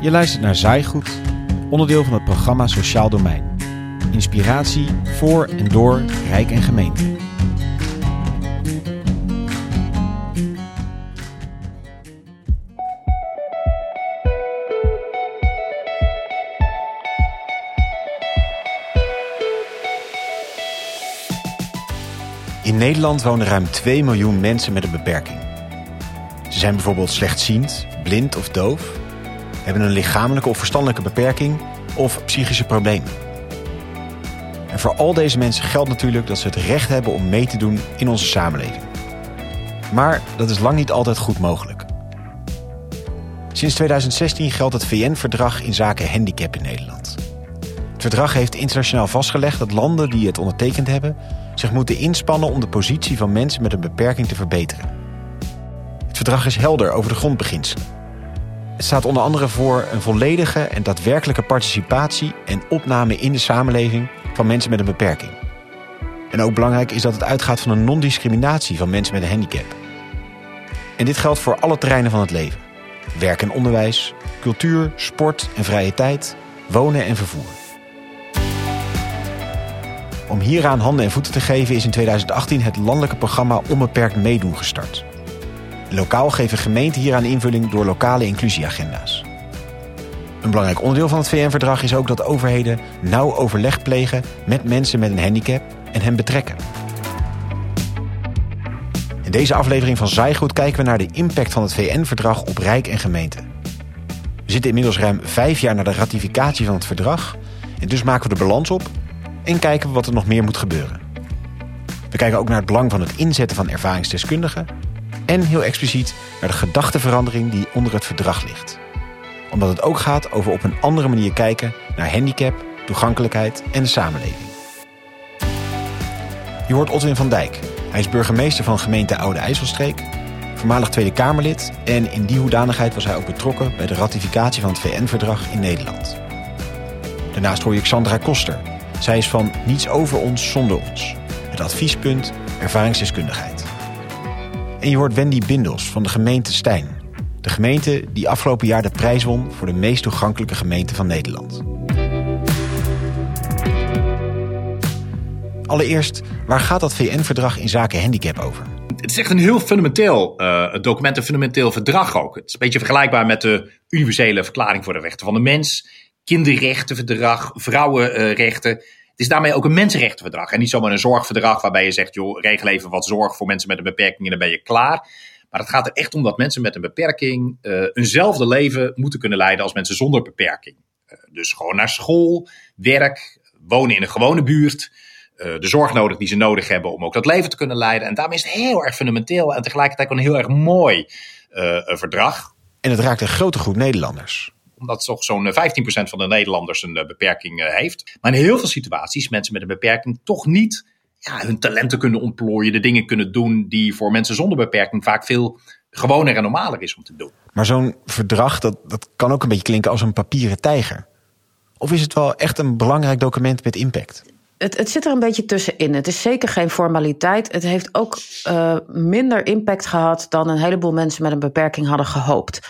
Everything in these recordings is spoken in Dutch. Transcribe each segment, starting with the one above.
Je luistert naar Zaaigoed, onderdeel van het programma Sociaal Domein. Inspiratie voor en door Rijk en Gemeente. In Nederland wonen ruim 2 miljoen mensen met een beperking. Ze zijn bijvoorbeeld slechtziend, blind of doof, hebben een lichamelijke of verstandelijke beperking of psychische problemen. En voor al deze mensen geldt natuurlijk dat ze het recht hebben om mee te doen in onze samenleving. Maar dat is lang niet altijd goed mogelijk. Sinds 2016 geldt het VN-verdrag in zaken handicap in Nederland. Het verdrag heeft internationaal vastgelegd dat landen die het ondertekend hebben zich moeten inspannen om de positie van mensen met een beperking te verbeteren. Het verdrag is helder over de grondbeginselen. Het staat onder andere voor een volledige en daadwerkelijke participatie en opname in de samenleving van mensen met een beperking. En ook belangrijk is dat het uitgaat van een non-discriminatie van mensen met een handicap. En dit geldt voor alle terreinen van het leven: werk en onderwijs, cultuur, sport en vrije tijd, wonen en vervoer. Om hieraan handen en voeten te geven is in 2018 het landelijke programma Onbeperkt Meedoen gestart. Lokaal geven gemeenten hieraan invulling door lokale inclusieagenda's. Een belangrijk onderdeel van het VN-verdrag is ook dat overheden nauw overleg plegen met mensen met een handicap en hen betrekken. In deze aflevering van Zaaigoed kijken we naar de impact van het VN-verdrag op Rijk en gemeente. We zitten inmiddels ruim vijf jaar na de ratificatie van het verdrag en dus maken we de balans op en kijken we wat er nog meer moet gebeuren. We kijken ook naar het belang van het inzetten van ervaringsdeskundigen en heel expliciet naar de gedachteverandering die onder het verdrag ligt. Omdat het ook gaat over op een andere manier kijken naar handicap, toegankelijkheid en de samenleving. Je hoort Otwin van Dijk. Hij is burgemeester van gemeente Oude IJsselstreek, voormalig Tweede Kamerlid en in die hoedanigheid was hij ook betrokken bij de ratificatie van het VN-verdrag in Nederland. Daarnaast hoor je Xandra Koster. Zij is van Niets over ons zonder ons. Het adviespunt ervaringsdeskundigheid. En je hoort Wendy Bindels van de gemeente Stijn. De gemeente die afgelopen jaar de prijs won voor de meest toegankelijke gemeente van Nederland. Allereerst, waar gaat dat VN-verdrag in zaken handicap over? Het is echt een heel fundamenteel uh, document, een fundamenteel verdrag ook. Het is een beetje vergelijkbaar met de Universele Verklaring voor de Rechten van de Mens, kinderrechtenverdrag, vrouwenrechten. Het is daarmee ook een mensenrechtenverdrag. En niet zomaar een zorgverdrag waarbij je zegt, joh, regel even wat zorg voor mensen met een beperking en dan ben je klaar. Maar het gaat er echt om dat mensen met een beperking uh, eenzelfde leven moeten kunnen leiden als mensen zonder beperking. Uh, dus gewoon naar school, werk, wonen in een gewone buurt. Uh, de zorg nodig die ze nodig hebben om ook dat leven te kunnen leiden. En daarmee is het heel erg fundamenteel en tegelijkertijd ook een heel erg mooi verdrag. En het raakt een grote groep Nederlanders omdat toch zo'n 15% van de Nederlanders een beperking heeft. Maar in heel veel situaties mensen met een beperking toch niet ja, hun talenten kunnen ontplooien, de dingen kunnen doen die voor mensen zonder beperking vaak veel gewoner en normaler is om te doen. Maar zo'n verdrag, dat, dat kan ook een beetje klinken als een papieren tijger. Of is het wel echt een belangrijk document met impact? Het, het, zit er een beetje tussenin. Het is zeker geen formaliteit. Het heeft ook uh, minder impact gehad dan een heleboel mensen met een beperking hadden gehoopt.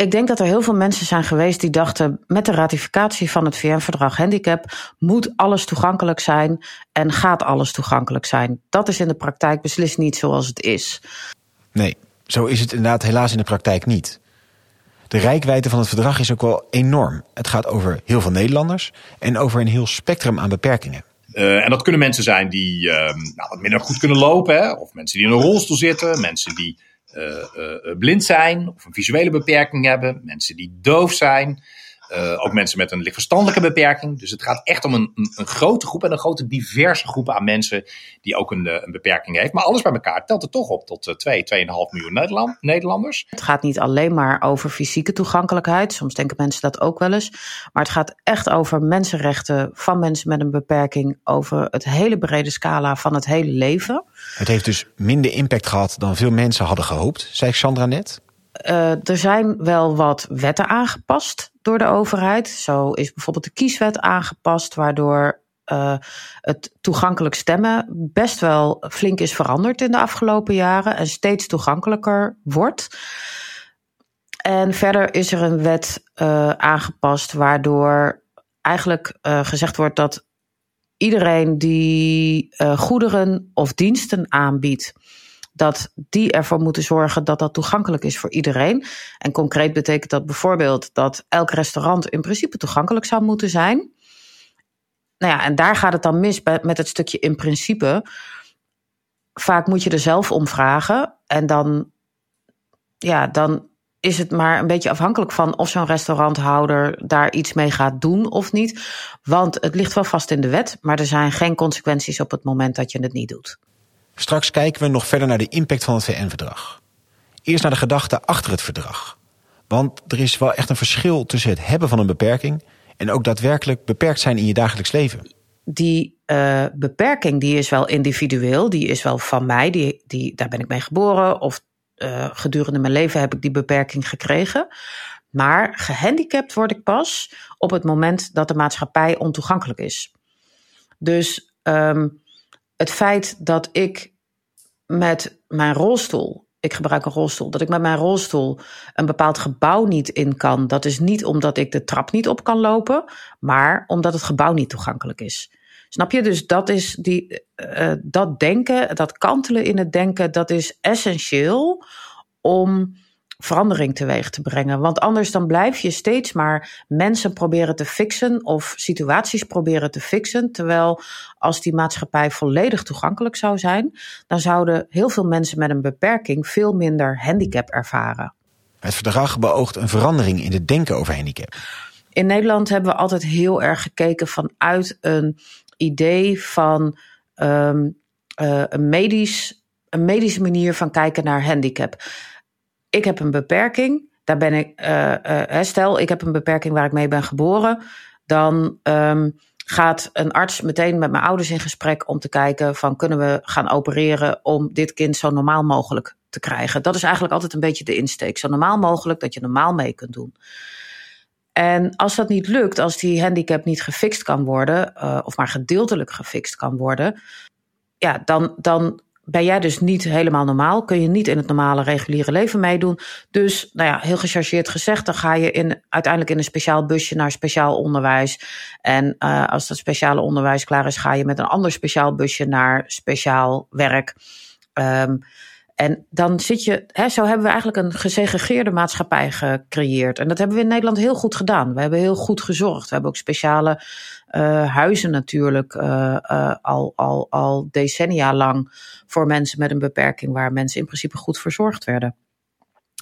Ik denk dat er heel veel mensen zijn geweest die dachten: met de ratificatie van het VN-verdrag handicap moet alles toegankelijk zijn en gaat alles toegankelijk zijn. Dat is in de praktijk beslist niet zoals het is. Nee, zo is het inderdaad helaas in de praktijk niet. De rijkwijde van het verdrag is ook wel enorm. Het gaat over heel veel Nederlanders en over een heel spectrum aan beperkingen. Uh, en dat kunnen mensen zijn die uh, nou, wat minder goed kunnen lopen, hè? of mensen die in een rolstoel zitten, mensen die blind zijn of een visuele beperking hebben, mensen die doof zijn, uh, ook mensen met een lichtverstandelijke beperking. Dus het gaat echt om een, een, een, grote groep en een grote diverse groep aan mensen die ook een, een beperking heeft. Maar alles bij elkaar telt er toch op tot 2, 2,5 miljoen Nederland, Nederlanders. Het gaat niet alleen maar over fysieke toegankelijkheid. Soms denken mensen dat ook wel eens. Maar het gaat echt over mensenrechten van mensen met een beperking. Over het hele brede scala van het hele leven. Het heeft dus minder impact gehad dan veel mensen hadden gehoopt, zei Sandra net. Uh, er zijn wel wat wetten aangepast door de overheid. Zo is bijvoorbeeld de kieswet aangepast, waardoor uh, het toegankelijk stemmen best wel flink is veranderd in de afgelopen jaren en steeds toegankelijker wordt. En verder is er een wet uh, aangepast waardoor eigenlijk uh, gezegd wordt dat iedereen die goederen of diensten aanbiedt, dat die ervoor moeten zorgen dat dat toegankelijk is voor iedereen. En concreet betekent dat bijvoorbeeld dat elk restaurant in principe toegankelijk zou moeten zijn. Nou ja, en daar gaat het dan mis met het stukje in principe. Vaak moet je er zelf om vragen. En dan, ja, dan is het maar een beetje afhankelijk van of zo'n restauranthouder daar iets mee gaat doen of niet. Want het ligt wel vast in de wet, maar er zijn geen consequenties op het moment dat je het niet doet. Straks kijken we nog verder naar de impact van het VN-verdrag. Eerst naar de gedachte achter het verdrag. Want er is wel echt een verschil tussen het hebben van een beperking en ook daadwerkelijk beperkt zijn in je dagelijks leven. Die uh, beperking die is wel individueel, die is wel van mij, die, die, daar ben ik mee geboren of uh, gedurende mijn leven heb ik die beperking gekregen. Maar gehandicapt word ik pas op het moment dat de maatschappij ontoegankelijk is. Dus um, het feit dat ik met mijn rolstoel, ik gebruik een rolstoel, dat ik met mijn rolstoel een bepaald gebouw niet in kan, dat is niet omdat ik de trap niet op kan lopen, maar omdat het gebouw niet toegankelijk is. Snap je? Dus dat is die, uh, dat denken, dat kantelen in het denken, dat is essentieel om verandering teweeg te brengen. Want anders dan blijf je steeds maar mensen proberen te fixen of situaties proberen te fixen. Terwijl als die maatschappij volledig toegankelijk zou zijn, dan zouden heel veel mensen met een beperking veel minder handicap ervaren. Het verdrag beoogt een verandering in het denken over handicap. In Nederland hebben we altijd heel erg gekeken vanuit een idee van um, uh, een, medisch, een medische manier van kijken naar handicap. Ik heb een beperking, daar ben ik, uh, uh, stel ik heb een beperking waar ik mee ben geboren, dan um, gaat een arts meteen met mijn ouders in gesprek om te kijken van kunnen we gaan opereren om dit kind zo normaal mogelijk te krijgen. Dat is eigenlijk altijd een beetje de insteek. Zo normaal mogelijk dat je normaal mee kunt doen. En als dat niet lukt, als die handicap niet gefixt kan worden, of maar gedeeltelijk gefixt kan worden, ja, dan, dan ben jij dus niet helemaal normaal. Kun je niet in het normale reguliere leven meedoen. Dus, nou ja, heel gechargeerd gezegd, dan ga je in, uiteindelijk in een speciaal busje naar speciaal onderwijs. En uh, als dat speciale onderwijs klaar is, ga je met een ander speciaal busje naar speciaal werk. Um, en dan zit je, hè, zo hebben we eigenlijk een gesegregeerde maatschappij gecreëerd. En dat hebben we in Nederland heel goed gedaan. We hebben heel goed gezorgd. We hebben ook speciale uh, huizen natuurlijk uh, uh, al, al, al decennia lang voor mensen met een beperking, waar mensen in principe goed verzorgd werden.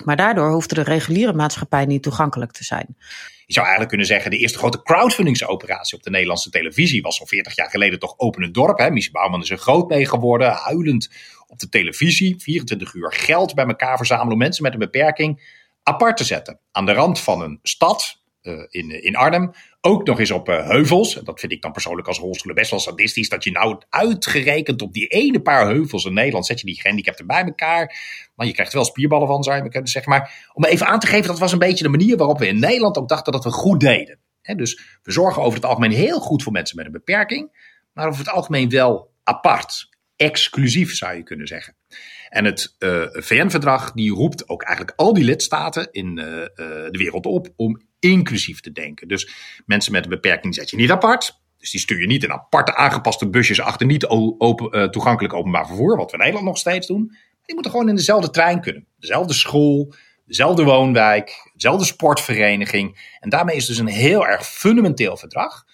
Maar daardoor hoefde de reguliere maatschappij niet toegankelijk te zijn. Je zou eigenlijk kunnen zeggen, de eerste grote crowdfundingsoperatie op de Nederlandse televisie was al 40 jaar geleden toch Open het Dorp. Hè? Mies Bouwman is er groot mee geworden, huilend op de televisie, 24 uur geld bij elkaar verzamelen om mensen met een beperking apart te zetten. Aan de rand van een stad, in, in Arnhem. Ook nog eens op uh, heuvels. Dat vind ik dan persoonlijk als rolstoelen best wel sadistisch. Dat je nou uitgerekend op die ene paar heuvels in Nederland zet je die gehandicapten bij elkaar. Maar je krijgt wel spierballen van, zou je kunnen zeggen. Maar om even aan te geven, dat was een beetje de manier waarop we in Nederland ook dachten dat we goed deden. Dus we zorgen over het algemeen heel goed voor mensen met een beperking. Maar over het algemeen wel apart exclusief, zou je kunnen zeggen. En het VN-verdrag die roept ook eigenlijk al die lidstaten in de wereld op om inclusief te denken. Dus mensen met een beperking zet je niet apart. Dus die stuur je niet in aparte aangepaste busjes achter niet open, toegankelijk openbaar vervoer, wat we in Nederland nog steeds doen. Die moeten gewoon in dezelfde trein kunnen. Dezelfde school, dezelfde woonwijk, dezelfde sportvereniging. En daarmee is dus een heel erg fundamenteel verdrag.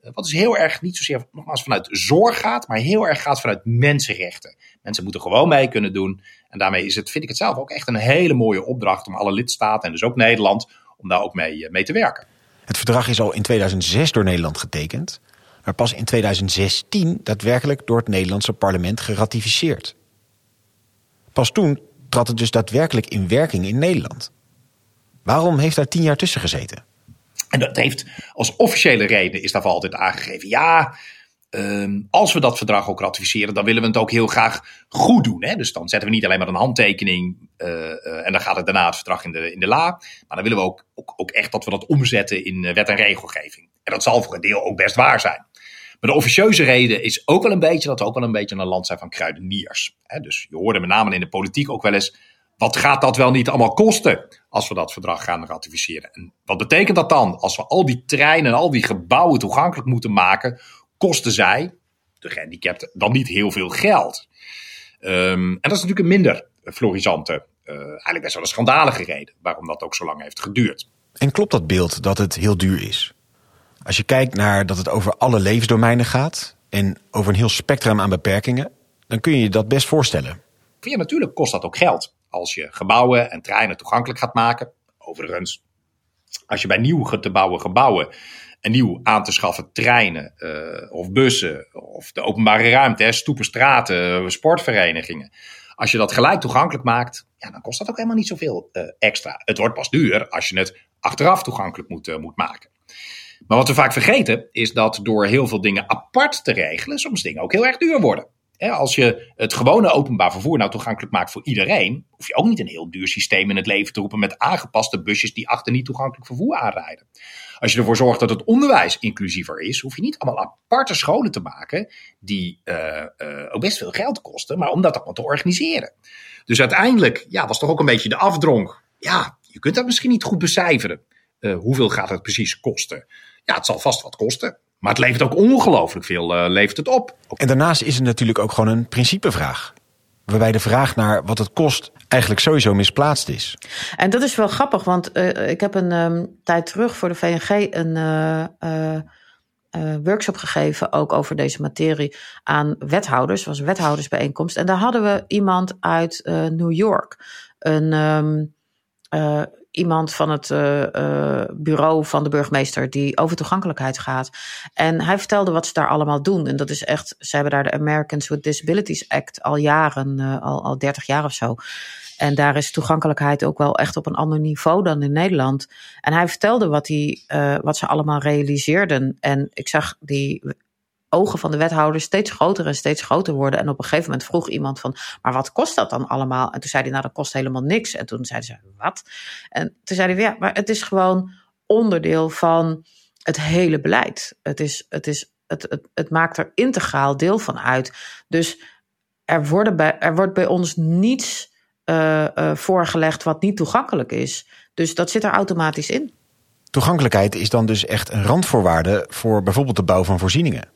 Eh, wat dus heel erg niet zozeer nogmaals vanuit zorg gaat, maar heel erg gaat vanuit mensenrechten. Mensen moeten gewoon mee kunnen doen. En daarmee is het, vind ik het zelf ook echt een hele mooie opdracht om alle lidstaten en dus ook Nederland, om daar ook mee, eh, mee te werken. Het verdrag is al in 2006 door Nederland getekend, maar pas in 2016 daadwerkelijk door het Nederlandse parlement geratificeerd. Pas toen trad het dus daadwerkelijk in werking in Nederland. Waarom heeft daar tien jaar tussen gezeten? En dat heeft als officiële reden is daarvoor altijd aangegeven. Ja, um, als we dat verdrag ook ratificeren, dan willen we het ook heel graag goed doen. Hè? Dus dan zetten we niet alleen maar een handtekening uh, uh, en dan gaat het daarna het verdrag in de, in de la. Maar dan willen we ook, ook, ook echt dat we dat omzetten in wet en regelgeving. En dat zal voor een deel ook best waar zijn. Maar de officieuze reden is ook wel een beetje dat we ook wel een beetje een land zijn van kruideniers. Hè? Dus je hoorde met name in de politiek ook wel eens wat gaat dat wel niet allemaal kosten als we dat verdrag gaan ratificeren? En wat betekent dat dan? Als we al die treinen en al die gebouwen toegankelijk moeten maken, kosten zij, de gehandicapten, dan niet heel veel geld. Ehm, en dat is natuurlijk een minder florisante, uh, eigenlijk best wel een schandalige reden waarom dat ook zo lang heeft geduurd. En klopt dat beeld dat het heel duur is? Als je kijkt naar dat het over alle levensdomeinen gaat en over een heel spectrum aan beperkingen, dan kun je je dat best voorstellen. Ja, natuurlijk kost dat ook geld. Als je gebouwen en treinen toegankelijk gaat maken. Overigens, als je bij nieuw te bouwen gebouwen en nieuw aan te schaffen treinen uh, of bussen of de openbare ruimte, hè, stoepen, straten, sportverenigingen. Als je dat gelijk toegankelijk maakt, ja, dan kost dat ook helemaal niet zoveel uh, extra. Het wordt pas duur als je het achteraf toegankelijk moet, moet maken. Maar wat we vaak vergeten is dat door heel veel dingen apart te regelen, soms dingen ook heel erg duur worden als je het gewone openbaar vervoer nou toegankelijk maakt voor iedereen, hoef je ook niet een heel duur systeem in het leven te roepen met aangepaste busjes die achter niet toegankelijk vervoer aanrijden. Als je ervoor zorgt dat het onderwijs inclusiever is, hoef je niet allemaal aparte scholen te maken die uh, uh, ook best veel geld kosten, maar om dat allemaal te organiseren. Dus uiteindelijk ja, was toch ook een beetje de afdronk. Ja, je kunt dat misschien niet goed becijferen. Uh, hoeveel gaat het precies kosten? Ja, het zal vast wat kosten. Maar het levert ook ongelooflijk veel uh, levert het op. En daarnaast is het natuurlijk ook gewoon een principevraag. Waarbij de vraag naar wat het kost eigenlijk sowieso misplaatst is. En dat is wel grappig, want uh, ik heb een um, tijd terug voor de VNG een uh, workshop gegeven, ook over deze materie, aan wethouders. Het was een wethoudersbijeenkomst. En daar hadden we iemand uit New York. Een um, iemand van het uh, bureau van de burgemeester die over toegankelijkheid gaat. En hij vertelde wat ze daar allemaal doen. En dat is echt, ze hebben daar de Americans with Disabilities Act al jaren, uh, al, al 30 jaar of zo. En daar is toegankelijkheid ook wel echt op een ander niveau dan in Nederland. En hij vertelde wat, hij, wat ze allemaal realiseerden. En ik zag die ogen van de wethouder steeds groter en steeds groter worden. En op een gegeven moment vroeg iemand van, maar wat kost dat dan allemaal? En toen zei hij, nou dat kost helemaal niks. En toen zeiden ze, wat? En toen zei hij, ja, maar het is gewoon onderdeel van het hele beleid. Het, is, het, is, het, het, het maakt er integraal deel van uit. Dus er, worden bij, er wordt bij ons niets uh, uh, voorgelegd wat niet toegankelijk is. Dus dat zit er automatisch in. Toegankelijkheid is dan dus echt een randvoorwaarde voor bijvoorbeeld de bouw van voorzieningen.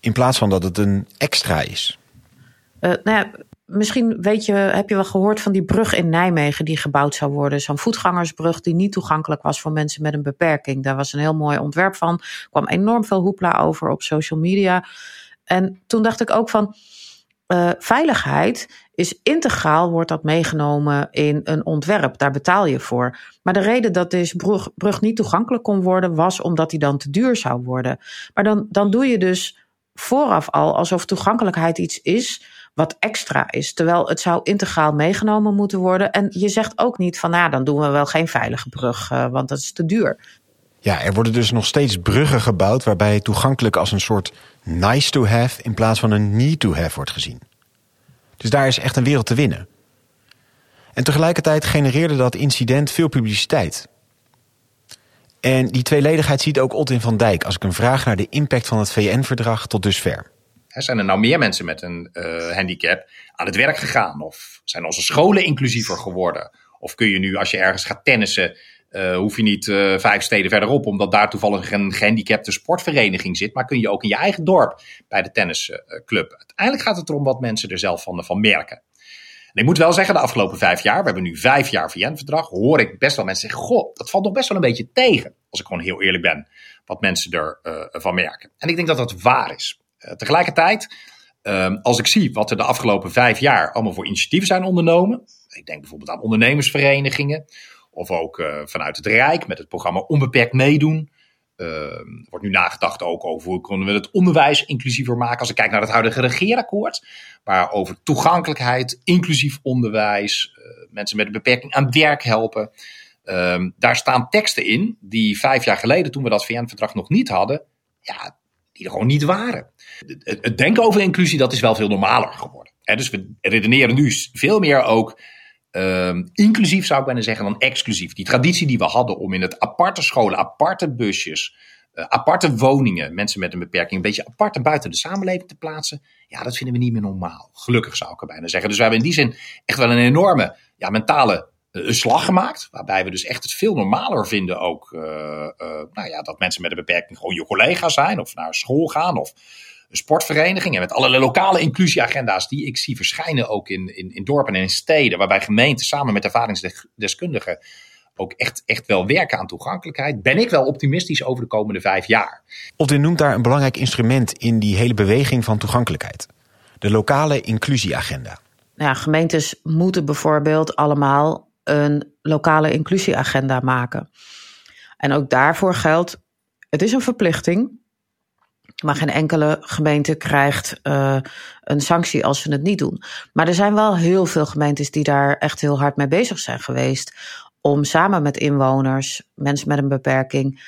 In plaats van dat het een extra is. Uh, nou ja, misschien weet je, heb je wel gehoord van die brug in Nijmegen die gebouwd zou worden. Zo'n voetgangersbrug die niet toegankelijk was voor mensen met een beperking. Daar was een heel mooi ontwerp van. Er kwam enorm veel hoepla over op social media. En toen dacht ik ook van. Uh, veiligheid is integraal, wordt dat meegenomen in een ontwerp. Daar betaal je voor. Maar de reden dat deze brug, brug niet toegankelijk kon worden, was omdat die dan te duur zou worden. Maar dan, dan doe je dus vooraf al alsof toegankelijkheid iets is wat extra is. Terwijl het zou integraal meegenomen moeten worden. En je zegt ook niet van, nou, dan doen we wel geen veilige brug, uh, want dat is te duur. Ja, er worden dus nog steeds bruggen gebouwd waarbij toegankelijk als een soort nice to have in plaats van een need to have wordt gezien. Dus daar is echt een wereld te winnen. En tegelijkertijd genereerde dat incident veel publiciteit. En die tweeledigheid ziet ook Ottin van Dijk als ik een vraag naar de impact van het VN-verdrag tot dusver. Zijn er nou meer mensen met een uh, handicap aan het werk gegaan? Of zijn onze scholen inclusiever geworden? Of kun je nu, als je ergens gaat tennissen, uh, hoef je niet uh, vijf steden verderop, omdat daar toevallig een gehandicapte sportvereniging zit. Maar kun je ook in je eigen dorp bij de tennisclub. Uiteindelijk gaat het erom wat mensen er zelf van, van merken. Ik moet wel zeggen, de afgelopen vijf jaar, we hebben nu vijf jaar VN-verdrag, hoor ik best wel mensen zeggen: Goh, dat valt nog best wel een beetje tegen. Als ik gewoon heel eerlijk ben, wat mensen ervan uh, van merken. En ik denk dat dat waar is. Uh, tegelijkertijd, uh, als ik zie wat er de afgelopen vijf jaar allemaal voor initiatieven zijn ondernomen. Ik denk bijvoorbeeld aan ondernemersverenigingen. Of ook uh, vanuit het Rijk met het programma Onbeperkt Meedoen. Er wordt nu nagedacht ook over hoe kunnen we het onderwijs inclusiever maken. Als ik kijk naar het huidige regeerakkoord, waar over toegankelijkheid, inclusief onderwijs, uh, mensen met een beperking aan werk helpen. Um, daar staan teksten in die vijf jaar geleden, toen we dat VN-verdrag nog niet hadden, ja, die er gewoon niet waren. Het, denken over inclusie, dat is wel veel normaler geworden. Dus we redeneren nu veel meer ook um, inclusief, zou ik bijna zeggen, dan exclusief. Die traditie die we hadden om in het aparte scholen, aparte busjes, uh, aparte woningen, mensen met een beperking, een beetje apart en buiten de samenleving te plaatsen, ja, dat vinden we niet meer normaal. Gelukkig zou ik er bijna zeggen. Dus we hebben in die zin echt wel een enorme ja, mentale slag gemaakt. Waarbij we dus echt het veel normaler vinden ook. nou ja, dat mensen met een beperking gewoon je collega zijn. Of naar school gaan. Of sportvereniging. En met alle lokale inclusieagenda's die ik zie verschijnen ook in, in, in dorpen en in steden. Waarbij gemeenten samen met ervaringsdeskundigen ook echt, echt wel werken aan toegankelijkheid, ben ik wel optimistisch over de komende vijf jaar. Odin noemt daar een belangrijk instrument in die hele beweging van toegankelijkheid. De lokale inclusieagenda. Ja, gemeentes moeten bijvoorbeeld allemaal een lokale inclusieagenda maken. En ook daarvoor geldt, het is een verplichting. Maar geen enkele gemeente krijgt uh, een sanctie als ze het niet doen. Maar er zijn wel heel veel gemeentes die daar echt heel hard mee bezig zijn geweest om samen met inwoners, mensen met een beperking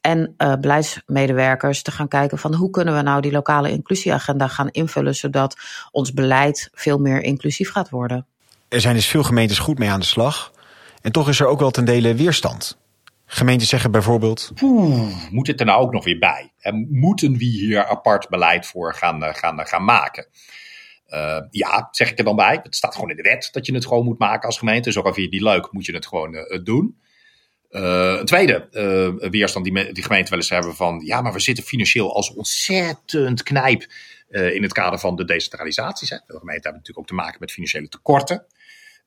en uh, beleidsmedewerkers te gaan kijken van hoe kunnen we nou die lokale inclusieagenda gaan invullen zodat ons beleid veel meer inclusief gaat worden. Er zijn dus veel gemeentes goed mee aan de slag en toch is er ook wel ten dele weerstand. Gemeenten zeggen bijvoorbeeld. Moet het er nou ook nog weer bij? En moeten we hier apart beleid voor gaan, eh, gaan, gaan maken? Uh, ja, zeg ik er dan bij. Het staat gewoon in de wet dat je het gewoon moet maken als gemeente. Dus ook je het niet leuk, moet je het gewoon doen. Een tweede weerstand die, die gemeenten wel eens hebben van... ja, maar we zitten financieel als ontzettend knijp in het kader van de decentralisaties. Hè. De gemeenten hebben natuurlijk ook te maken met financiële tekorten.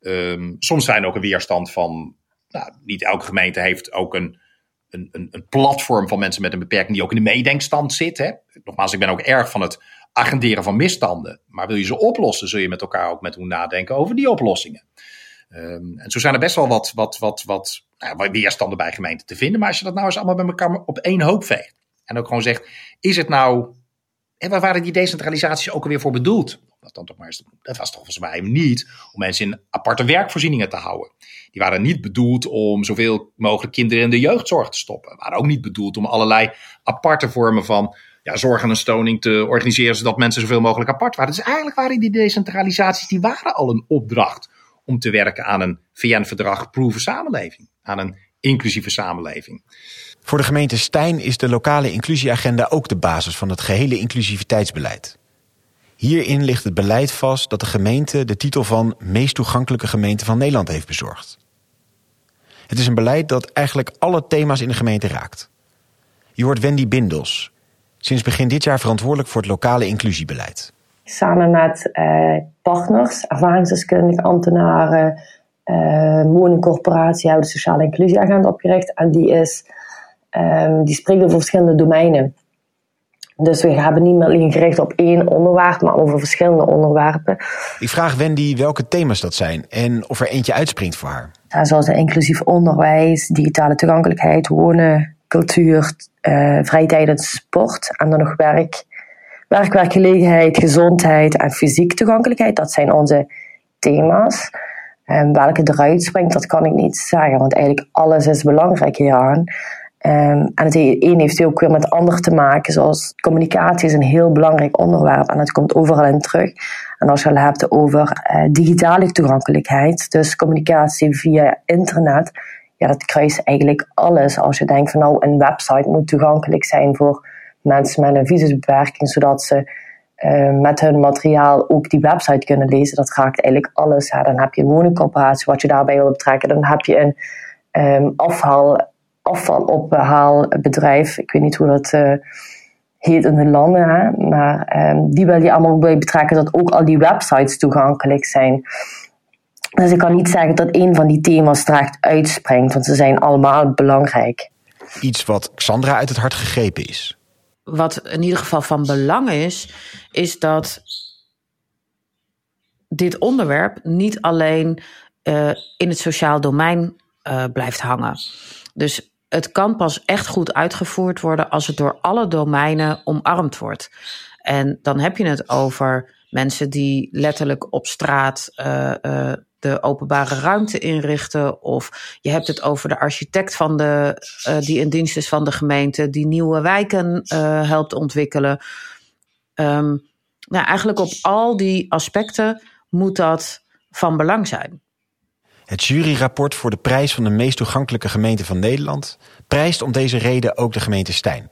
Um, soms zijn ook een weerstand van... Nou, niet elke gemeente heeft ook een, een, een, platform van mensen met een beperking... die ook in de meedenkstand zit. Hè. Nogmaals, ik ben ook erg van het agenderen van misstanden. Maar wil je ze oplossen, zul je met elkaar ook met hoe nadenken over die oplossingen. Um, en zo zijn er best wel wat, wat, wat, wat, nou, weerstanden bij gemeenten te vinden. Maar als je dat nou eens allemaal bij elkaar op één hoop veegt. En ook gewoon zegt, is het nou... En waar waren die decentralisaties ook alweer voor bedoeld? Dat, maar dat was toch volgens mij niet om mensen in aparte werkvoorzieningen te houden. Die waren niet bedoeld om zoveel mogelijk kinderen in de jeugdzorg te stoppen. waren ook niet bedoeld om allerlei aparte vormen van ja, zorg en een stoning te organiseren zodat mensen zoveel mogelijk apart waren. Dus eigenlijk waren die decentralisaties die waren al een opdracht om te werken aan een VN-verdrag proeven samenleving, aan een inclusieve samenleving. Voor de gemeente Stijn is de lokale inclusieagenda ook de basis van het gehele inclusiviteitsbeleid. Hierin ligt het beleid vast dat de gemeente de titel van meest toegankelijke gemeente van Nederland heeft bezorgd. Het is een beleid dat eigenlijk alle thema's in de gemeente raakt. Je hoort Wendy Bindels, Sinds begin dit jaar verantwoordelijk voor het lokale inclusiebeleid. Samen met eh, partners, ervaringsdeskundigen, ambtenaren, uh, woningcorporatie hebben de sociale inclusieagenda opgericht. En die, is, um, die spreekt over verschillende domeinen. Dus we hebben niet meer alleen gericht op één onderwerp, maar over verschillende onderwerpen. Ik vraag Wendy welke thema's dat zijn en of er eentje uitspringt voor haar. Ja, zoals inclusief onderwijs, digitale toegankelijkheid, wonen, cultuur, uh, vrije tijd en sport. En dan nog werk, werk, werkgelegenheid, gezondheid en fysiek toegankelijkheid. Dat zijn onze thema's. En welke eruit springt, dat kan ik niet zeggen, want eigenlijk alles is belangrijk hieraan. Um, en het een heeft ook weer met het ander te maken, zoals communicatie is een heel belangrijk onderwerp en dat komt overal in terug. En als je het hebt over uh, digitale toegankelijkheid, dus communicatie via internet, ja, dat kruist eigenlijk alles. Als je denkt van nou, een website moet toegankelijk zijn voor mensen met een visusbeperking, zodat ze uh, met hun materiaal ook die website kunnen lezen. Dat raakt eigenlijk alles. Dan heb je een woningcorporatie wat je daarbij wil betrekken. Dan heb je een um, afvalophaalbedrijf. Ik weet niet hoe dat uh, heet in de landen, hè? maar um, die wil je allemaal bij betrekken dat ook al die websites toegankelijk zijn. Dus ik kan niet zeggen dat een van die thema's echt uitspringt, want ze zijn allemaal belangrijk. Iets wat Xandra uit het hart gegrepen is. Wat in ieder geval van belang is, is dat dit onderwerp niet alleen uh, in het sociaal domein uh, blijft hangen. Dus het kan pas echt goed uitgevoerd worden als het door alle domeinen omarmd wordt. En dan heb je het over mensen die letterlijk op straat uh, de openbare ruimte inrichten. Of je hebt het over de architect van de, uh, die in dienst is van de gemeente, die nieuwe wijken helpt ontwikkelen. Um, nou, eigenlijk op al die aspecten moet dat van belang zijn. Het juryrapport voor de prijs van de meest toegankelijke gemeente van Nederland prijst om deze reden ook de gemeente Stijn.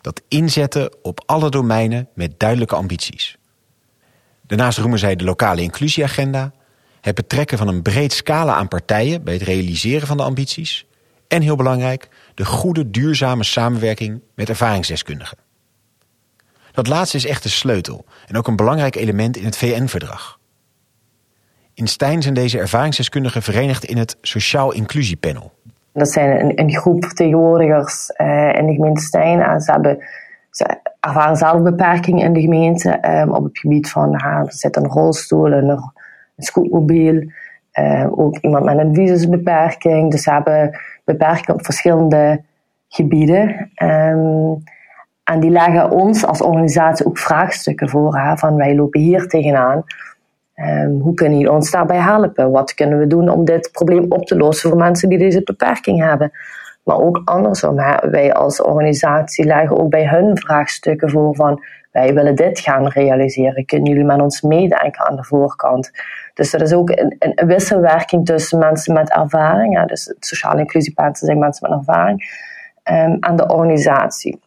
Dat inzetten op alle domeinen met duidelijke ambities. Daarnaast roemen zij de lokale inclusieagenda, het betrekken van een breed scala aan partijen bij het realiseren van de ambities en heel belangrijk, de goede duurzame samenwerking met ervaringsdeskundigen. Dat laatste is echt de sleutel en ook een belangrijk element in het VN-verdrag. In Stijn zijn deze ervaringsdeskundigen verenigd in het Sociaal Inclusiepanel. Dat zijn een, een groep vertegenwoordigers uh, in de gemeente Stijn. Ze, hebben, ervaren zelf beperkingen in de gemeente um, op het gebied van er zit een rolstoel, een, scootmobiel, uh, ook iemand met een visusbeperking. Dus ze hebben beperkingen op verschillende gebieden. Um, en die leggen ons als organisatie ook vraagstukken voor. Van wij lopen hier tegenaan. Um, hoe kunnen jullie ons daarbij helpen? Wat kunnen we doen om dit probleem op te lossen voor mensen die deze beperking hebben? Maar ook andersom, wij als organisatie leggen ook bij hun vraagstukken voor van wij willen dit gaan realiseren. Kunnen jullie met ons meedenken aan de voorkant? Dus er is ook een, een wisselwerking tussen mensen met ervaring, dus sociale inclusiepaard zijn mensen met ervaring, um, en de organisatie.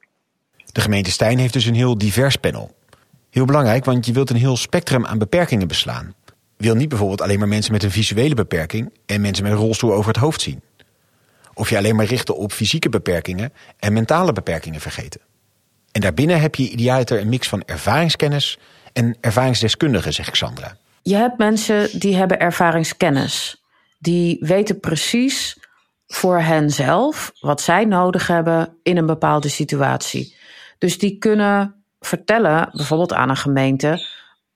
De gemeente Stijn heeft dus een heel divers panel. Heel belangrijk, want je wilt een heel spectrum aan beperkingen beslaan. Je wil niet bijvoorbeeld alleen maar mensen met een visuele beperking en mensen met een rolstoel over het hoofd zien. Of je alleen maar richten op fysieke beperkingen en mentale beperkingen vergeten. En daarbinnen heb je idealiter een mix van ervaringskennis en ervaringsdeskundigen, zegt Xandra. Je hebt mensen die hebben ervaringskennis. Die weten precies voor henzelf wat zij nodig hebben in een bepaalde situatie. Dus die kunnen vertellen, bijvoorbeeld aan een gemeente,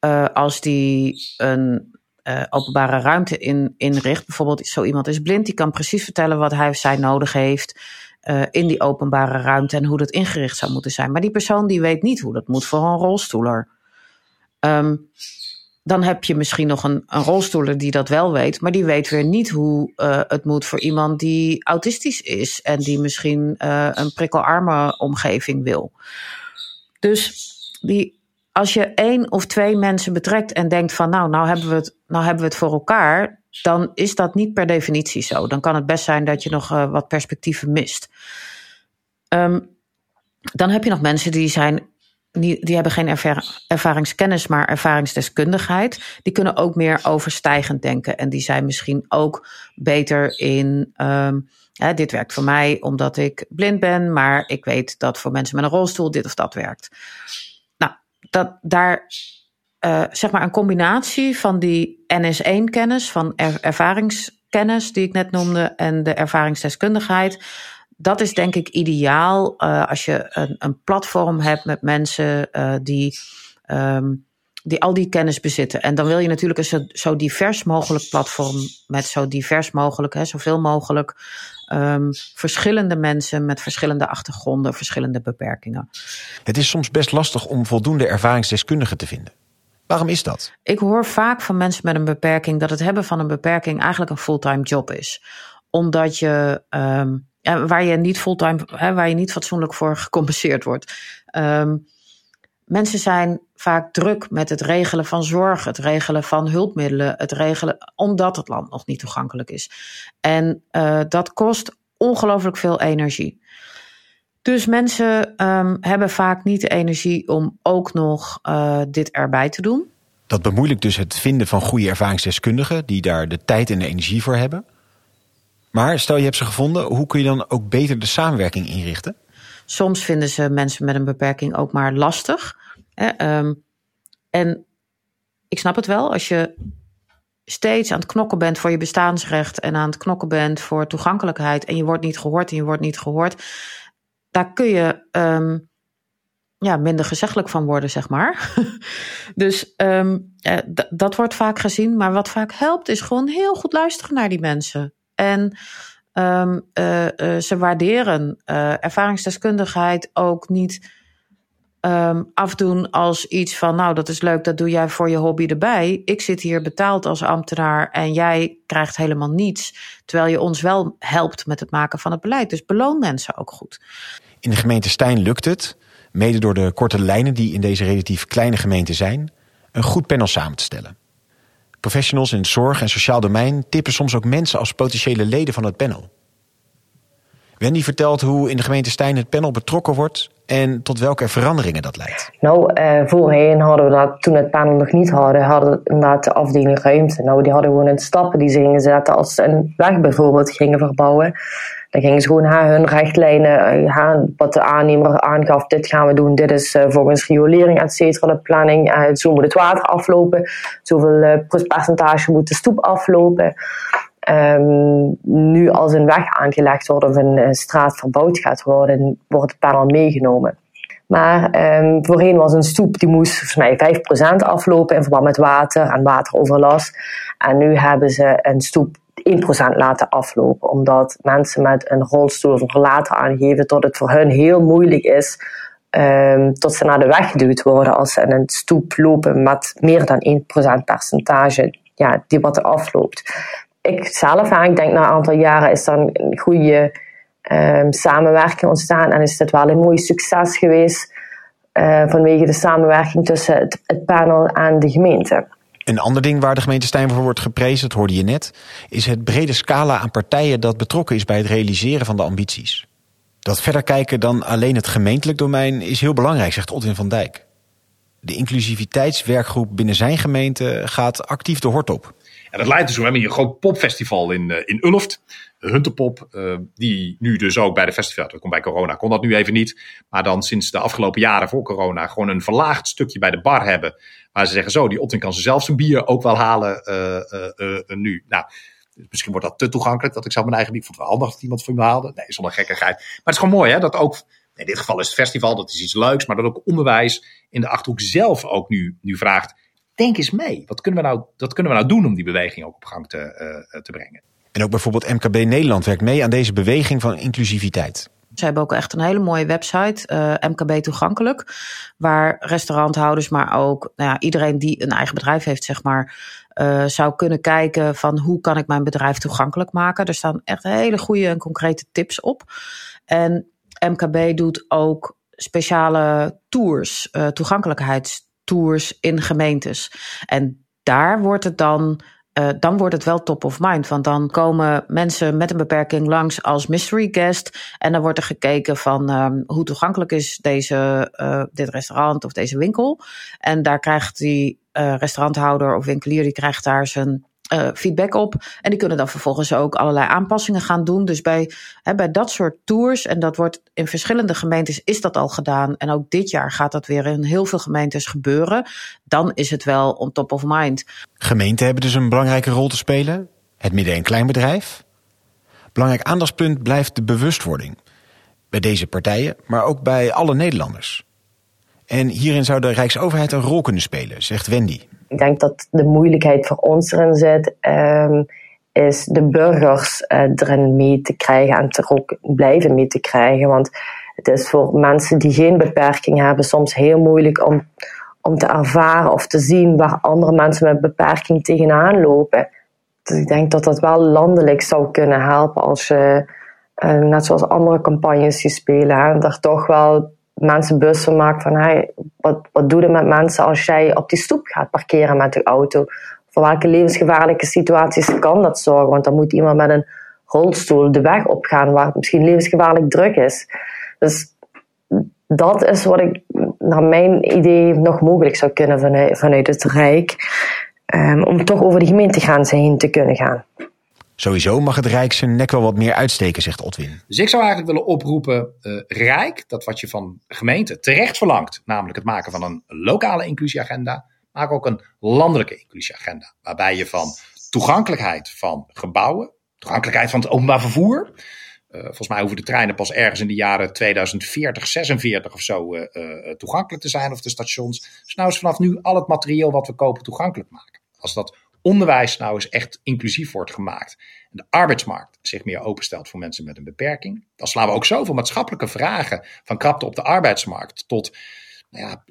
uh, als die een uh, openbare ruimte in, inricht. Bijvoorbeeld, zo iemand is blind, die kan precies vertellen wat hij of zij nodig heeft uh, in die openbare ruimte en hoe dat ingericht zou moeten zijn. Maar die persoon die weet niet hoe dat moet voor een rolstoeler. Um, dan heb je misschien nog een, een rolstoeler die dat wel weet, maar die weet weer niet hoe het moet voor iemand die autistisch is en die misschien een prikkelarme omgeving wil. Dus die, als je één of twee mensen betrekt en denkt van nou, nou hebben we het, nou hebben we het voor elkaar, dan is dat niet per definitie zo. Dan kan het best zijn dat je nog uh, wat perspectieven mist. Um, dan heb je nog mensen die zijn die, hebben geen ervaringskennis, maar ervaringsdeskundigheid. Die kunnen ook meer overstijgend denken. En die zijn misschien ook beter in. Um, dit werkt voor mij omdat ik blind ben, maar ik weet dat voor mensen met een rolstoel dit of dat werkt. Nou, dat, daar uh, zeg maar een combinatie van die NS1-kennis, van er, ervaringskennis die ik net noemde, en de ervaringsdeskundigheid dat is denk ik ideaal uh, als je een, een, platform hebt met mensen uh, die, um, die al die kennis bezitten. En dan wil je natuurlijk een zo, zo divers mogelijk platform met zo divers mogelijk, hè, zoveel mogelijk um, verschillende mensen met verschillende achtergronden, verschillende beperkingen. Het is soms best lastig om voldoende ervaringsdeskundigen te vinden. Waarom is dat? Ik hoor vaak van mensen met een beperking dat het hebben van een beperking eigenlijk een fulltime job is. Omdat je um, waar je niet fulltime, waar je niet fatsoenlijk voor gecompenseerd wordt. Um, mensen zijn vaak druk met het regelen van zorg, het regelen van hulpmiddelen, het regelen, omdat het land nog niet toegankelijk is. En uh, dat kost ongelooflijk veel energie. Dus mensen um, hebben vaak niet de energie om ook nog uh, dit erbij te doen. Dat bemoeilijkt dus het vinden van goede ervaringsdeskundigen die daar de tijd en de energie voor hebben. Maar stel je hebt ze gevonden, hoe kun je dan ook beter de samenwerking inrichten? Soms vinden ze mensen met een beperking ook maar lastig. Um, en ik snap het wel, als je steeds aan het knokken bent voor je bestaansrecht en aan het knokken bent voor toegankelijkheid en je wordt niet gehoord en je wordt niet gehoord, daar kun je um, ja, minder gezeggelijk van worden, zeg maar. dus um, eh, dat wordt vaak gezien. Maar wat vaak helpt, is gewoon heel goed luisteren naar die mensen. En uh, uh, ze waarderen ervaringsdeskundigheid ook niet um, afdoen als iets van, nou, dat is leuk, dat doe jij voor je hobby erbij. Ik zit hier betaald als ambtenaar en jij krijgt helemaal niets, terwijl je ons wel helpt met het maken van het beleid. Dus beloon mensen ook goed. In de gemeente Stijn lukt het, mede door de korte lijnen die in deze relatief kleine gemeente zijn, een goed panel samen te stellen. Professionals in het zorg- en sociaal domein tippen soms ook mensen als potentiële leden van het panel. Wendy vertelt hoe in de gemeente Stijn het panel betrokken wordt en tot welke veranderingen dat leidt? Nou, uh, voorheen hadden we dat, toen het panel nog niet hadden, hadden we inderdaad de afdeling ruimte. Nou, die hadden gewoon in stappen die ze gingen zetten als ze een weg bijvoorbeeld gingen verbouwen. Dan gingen ze gewoon haar hun richtlijnen, uh, wat de aannemer aangaf, dit gaan we doen, dit is uh, volgens riolering, et cetera, de planning. Uh, zo moet het water aflopen, zoveel percentage moet de stoep aflopen. Um, nu als een weg aangelegd wordt of een, straat verbouwd gaat worden, wordt het panel meegenomen. Maar um, voorheen was een stoep die moest volgens mij 5% aflopen in verband met water en wateroverlast. En nu hebben ze een stoep 1% laten aflopen, omdat mensen met een rolstoel of een rollator aangeven dat het voor hun heel moeilijk is um, tot ze naar de weg geduwd worden als ze in een stoep lopen met meer dan 1% percentage ja, die wat er afloopt ik zelf, ik denk na een aantal jaren is er een goede um, samenwerking ontstaan en is het wel een mooi succes geweest uh, vanwege de samenwerking tussen het, het, panel en de gemeente. Een ander ding waar de gemeente Stijn voor wordt geprezen, dat hoorde je net, is het brede scala aan partijen dat betrokken is bij het realiseren van de ambities. Dat verder kijken dan alleen het gemeentelijk domein is heel belangrijk, zegt Otwin van Dijk. De inclusiviteitswerkgroep binnen zijn gemeente gaat actief de hort op. En dat leidt dus, we hebben een groot popfestival in, uh, in Ulft. Huntepop, uh, die nu dus ook bij de festival, dat komt bij corona, kon dat nu even niet. Maar dan sinds de afgelopen jaren voor corona gewoon een verlaagd stukje bij de bar hebben. Waar ze zeggen zo, die Otting kan ze zelf zijn bier ook wel halen uh, nu. Nou, misschien wordt dat te toegankelijk dat ik zelf mijn eigen bier, vond wel handig dat iemand voor me haalde. Nee, zonder gekkigheid. Maar het is gewoon mooi hè, dat ook in dit geval is het festival, dat is iets leuks, maar dat ook onderwijs in de Achterhoek zelf ook nu, nu vraagt denk eens mee. Wat kunnen we nou, wat kunnen we nou doen om die beweging ook op gang te, uh, te brengen? En ook bijvoorbeeld MKB Nederland werkt mee aan deze beweging van inclusiviteit. Ze hebben ook echt een hele mooie website, uh, eh, MKB Toegankelijk, waar restauranthouders, maar ook nou ja, iedereen die een eigen bedrijf heeft, zeg maar, uh, zou kunnen kijken van hoe kan ik mijn bedrijf toegankelijk maken. Er staan echt hele goede en concrete tips op. En MKB doet ook speciale tours, uh, toegankelijkheids tours in gemeentes. En daar wordt het dan. Uh, dan wordt het wel top of mind. Want dan komen mensen met een beperking langs als mystery guest. En dan wordt er gekeken van um, hoe toegankelijk is deze, uh, dit restaurant of deze winkel. En daar krijgt die uh, restauranthouder of winkelier die krijgt daar zijn uh, feedback op. En die kunnen dan vervolgens ook allerlei aanpassingen gaan doen. Dus bij, hè, bij dat soort tours, en dat wordt in verschillende gemeentes is dat al gedaan. En ook dit jaar gaat dat weer in heel veel gemeentes gebeuren. Dan is het wel on top of mind. Gemeenten hebben dus een belangrijke rol te spelen. Het midden- en kleinbedrijf. Belangrijk aandachtspunt blijft de bewustwording. Bij deze partijen, maar ook bij alle Nederlanders. En hierin zou de Rijksoverheid een rol kunnen spelen, zegt Wendy. Ik denk dat de moeilijkheid voor ons erin zit, um, is de burgers uh, erin mee te krijgen en er ook blijven mee te krijgen. Want het is voor mensen die geen beperking hebben soms heel moeilijk om, om te ervaren of te zien waar andere mensen met beperking tegenaan lopen. Dus ik denk dat dat wel landelijk zou kunnen helpen als je, uh, net zoals andere campagnes die spelen, er toch wel mensen van maakt van wat, wat doe je met mensen als jij op die stoep gaat parkeren met je auto? Voor welke levensgevaarlijke situaties kan dat zorgen? Want dan moet iemand met een rolstoel de weg opgaan waar het misschien levensgevaarlijk druk is. Dus dat is wat ik naar mijn idee nog mogelijk zou kunnen vanuit, vanuit het Rijk. Um, om toch over de gemeentegrenzen heen te kunnen gaan. Sowieso mag het Rijk zijn nek wel wat meer uitsteken, zegt Otwin. Dus ik zou eigenlijk willen oproepen, uh, Rijk, dat wat je van gemeente terecht verlangt, namelijk het maken van een lokale inclusieagenda, maak ook een landelijke inclusieagenda. Waarbij je van toegankelijkheid van gebouwen, toegankelijkheid van het openbaar vervoer, uh, volgens mij hoeven de treinen pas ergens in de jaren 2040, 46 of zo uh, toegankelijk te zijn, of de stations. Dus nou is vanaf nu al het materieel wat we kopen toegankelijk maken. Als dat onderwijs nou eens echt inclusief wordt gemaakt. En de arbeidsmarkt zich meer openstelt voor mensen met een beperking. Dan slaan we ook zoveel maatschappelijke vragen van krapte op de arbeidsmarkt tot nou ja,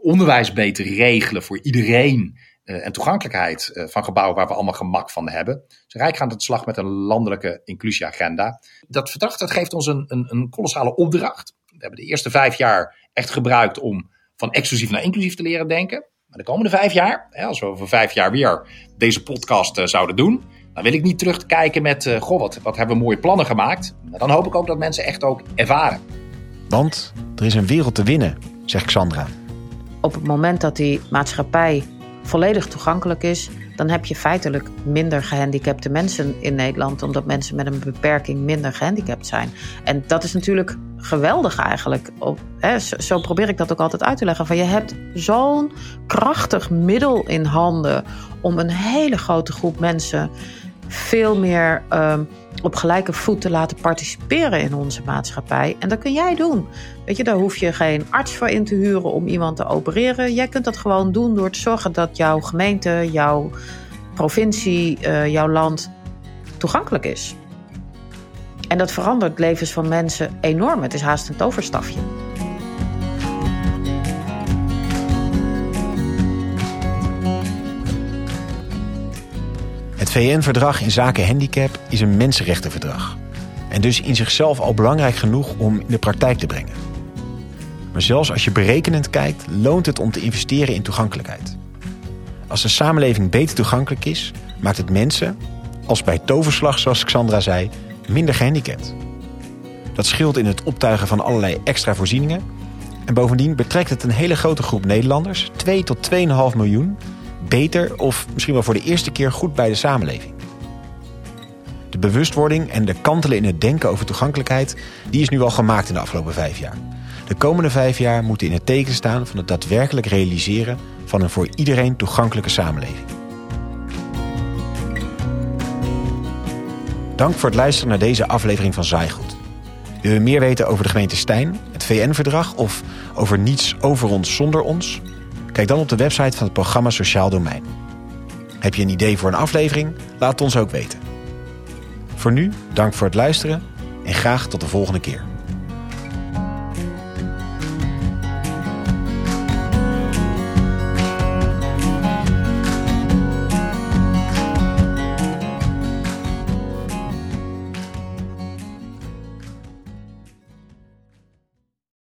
onderwijs beter regelen voor iedereen. Uh, en toegankelijkheid uh, van gebouwen waar we allemaal gemak van hebben. Dus Rijk gaat aan de slag met een landelijke inclusieagenda. Dat verdrag dat geeft ons een, een, een kolossale opdracht. We hebben de eerste vijf jaar echt gebruikt om van exclusief naar inclusief te leren denken. Maar de komende vijf jaar, als we over vijf jaar weer deze podcast uh, zouden doen, dan wil ik niet terugkijken met, uh, goh, wat, wat hebben we mooie plannen gemaakt. Maar dan hoop ik ook dat mensen echt ook ervaren Want er is een wereld te winnen, zegt Xandra. Op het moment dat die maatschappij volledig toegankelijk is, dan heb je feitelijk minder gehandicapte mensen in Nederland, omdat mensen met een beperking minder gehandicapt zijn. En dat is natuurlijk geweldig eigenlijk. Op, hè, zo, probeer ik dat ook altijd uit te leggen. Van je hebt zo'n krachtig middel in handen om een hele grote groep mensen veel meer uh, op gelijke voet te laten participeren in onze maatschappij. En dat kun jij doen. Weet je, daar hoef je geen arts voor in te huren om iemand te opereren. Jij kunt dat gewoon doen door te zorgen dat jouw gemeente, jouw provincie, uh, jouw land toegankelijk is. En dat verandert levens van mensen enorm. Het is haast een toverstafje. VN-verdrag in zaken handicap is een mensenrechtenverdrag. En dus in zichzelf al belangrijk genoeg om in de praktijk te brengen. Maar zelfs als je berekenend kijkt, loont het om te investeren in toegankelijkheid. Als de samenleving beter toegankelijk is, maakt het mensen, als bij toverslag zoals Xandra zei, minder gehandicapt. Dat scheelt in het optuigen van allerlei extra voorzieningen. En bovendien betrekt het een hele grote groep Nederlanders, 2 tot 2,5 miljoen, beter of misschien wel voor de eerste keer goed bij de samenleving. De bewustwording en de kantelen in het denken over toegankelijkheid, die is nu al gemaakt in de afgelopen vijf jaar. De komende vijf jaar moeten in het teken staan van het daadwerkelijk realiseren van een voor iedereen toegankelijke samenleving. Dank voor het luisteren naar deze aflevering van Zaaigoed. Wil je meer weten over de gemeente Stijn, het VN-verdrag of over niets over ons zonder ons? Kijk dan op de website van het programma Sociaal Domein. Heb je een idee voor een aflevering? Laat het ons ook weten. Voor nu, dank voor het luisteren en graag tot de volgende keer.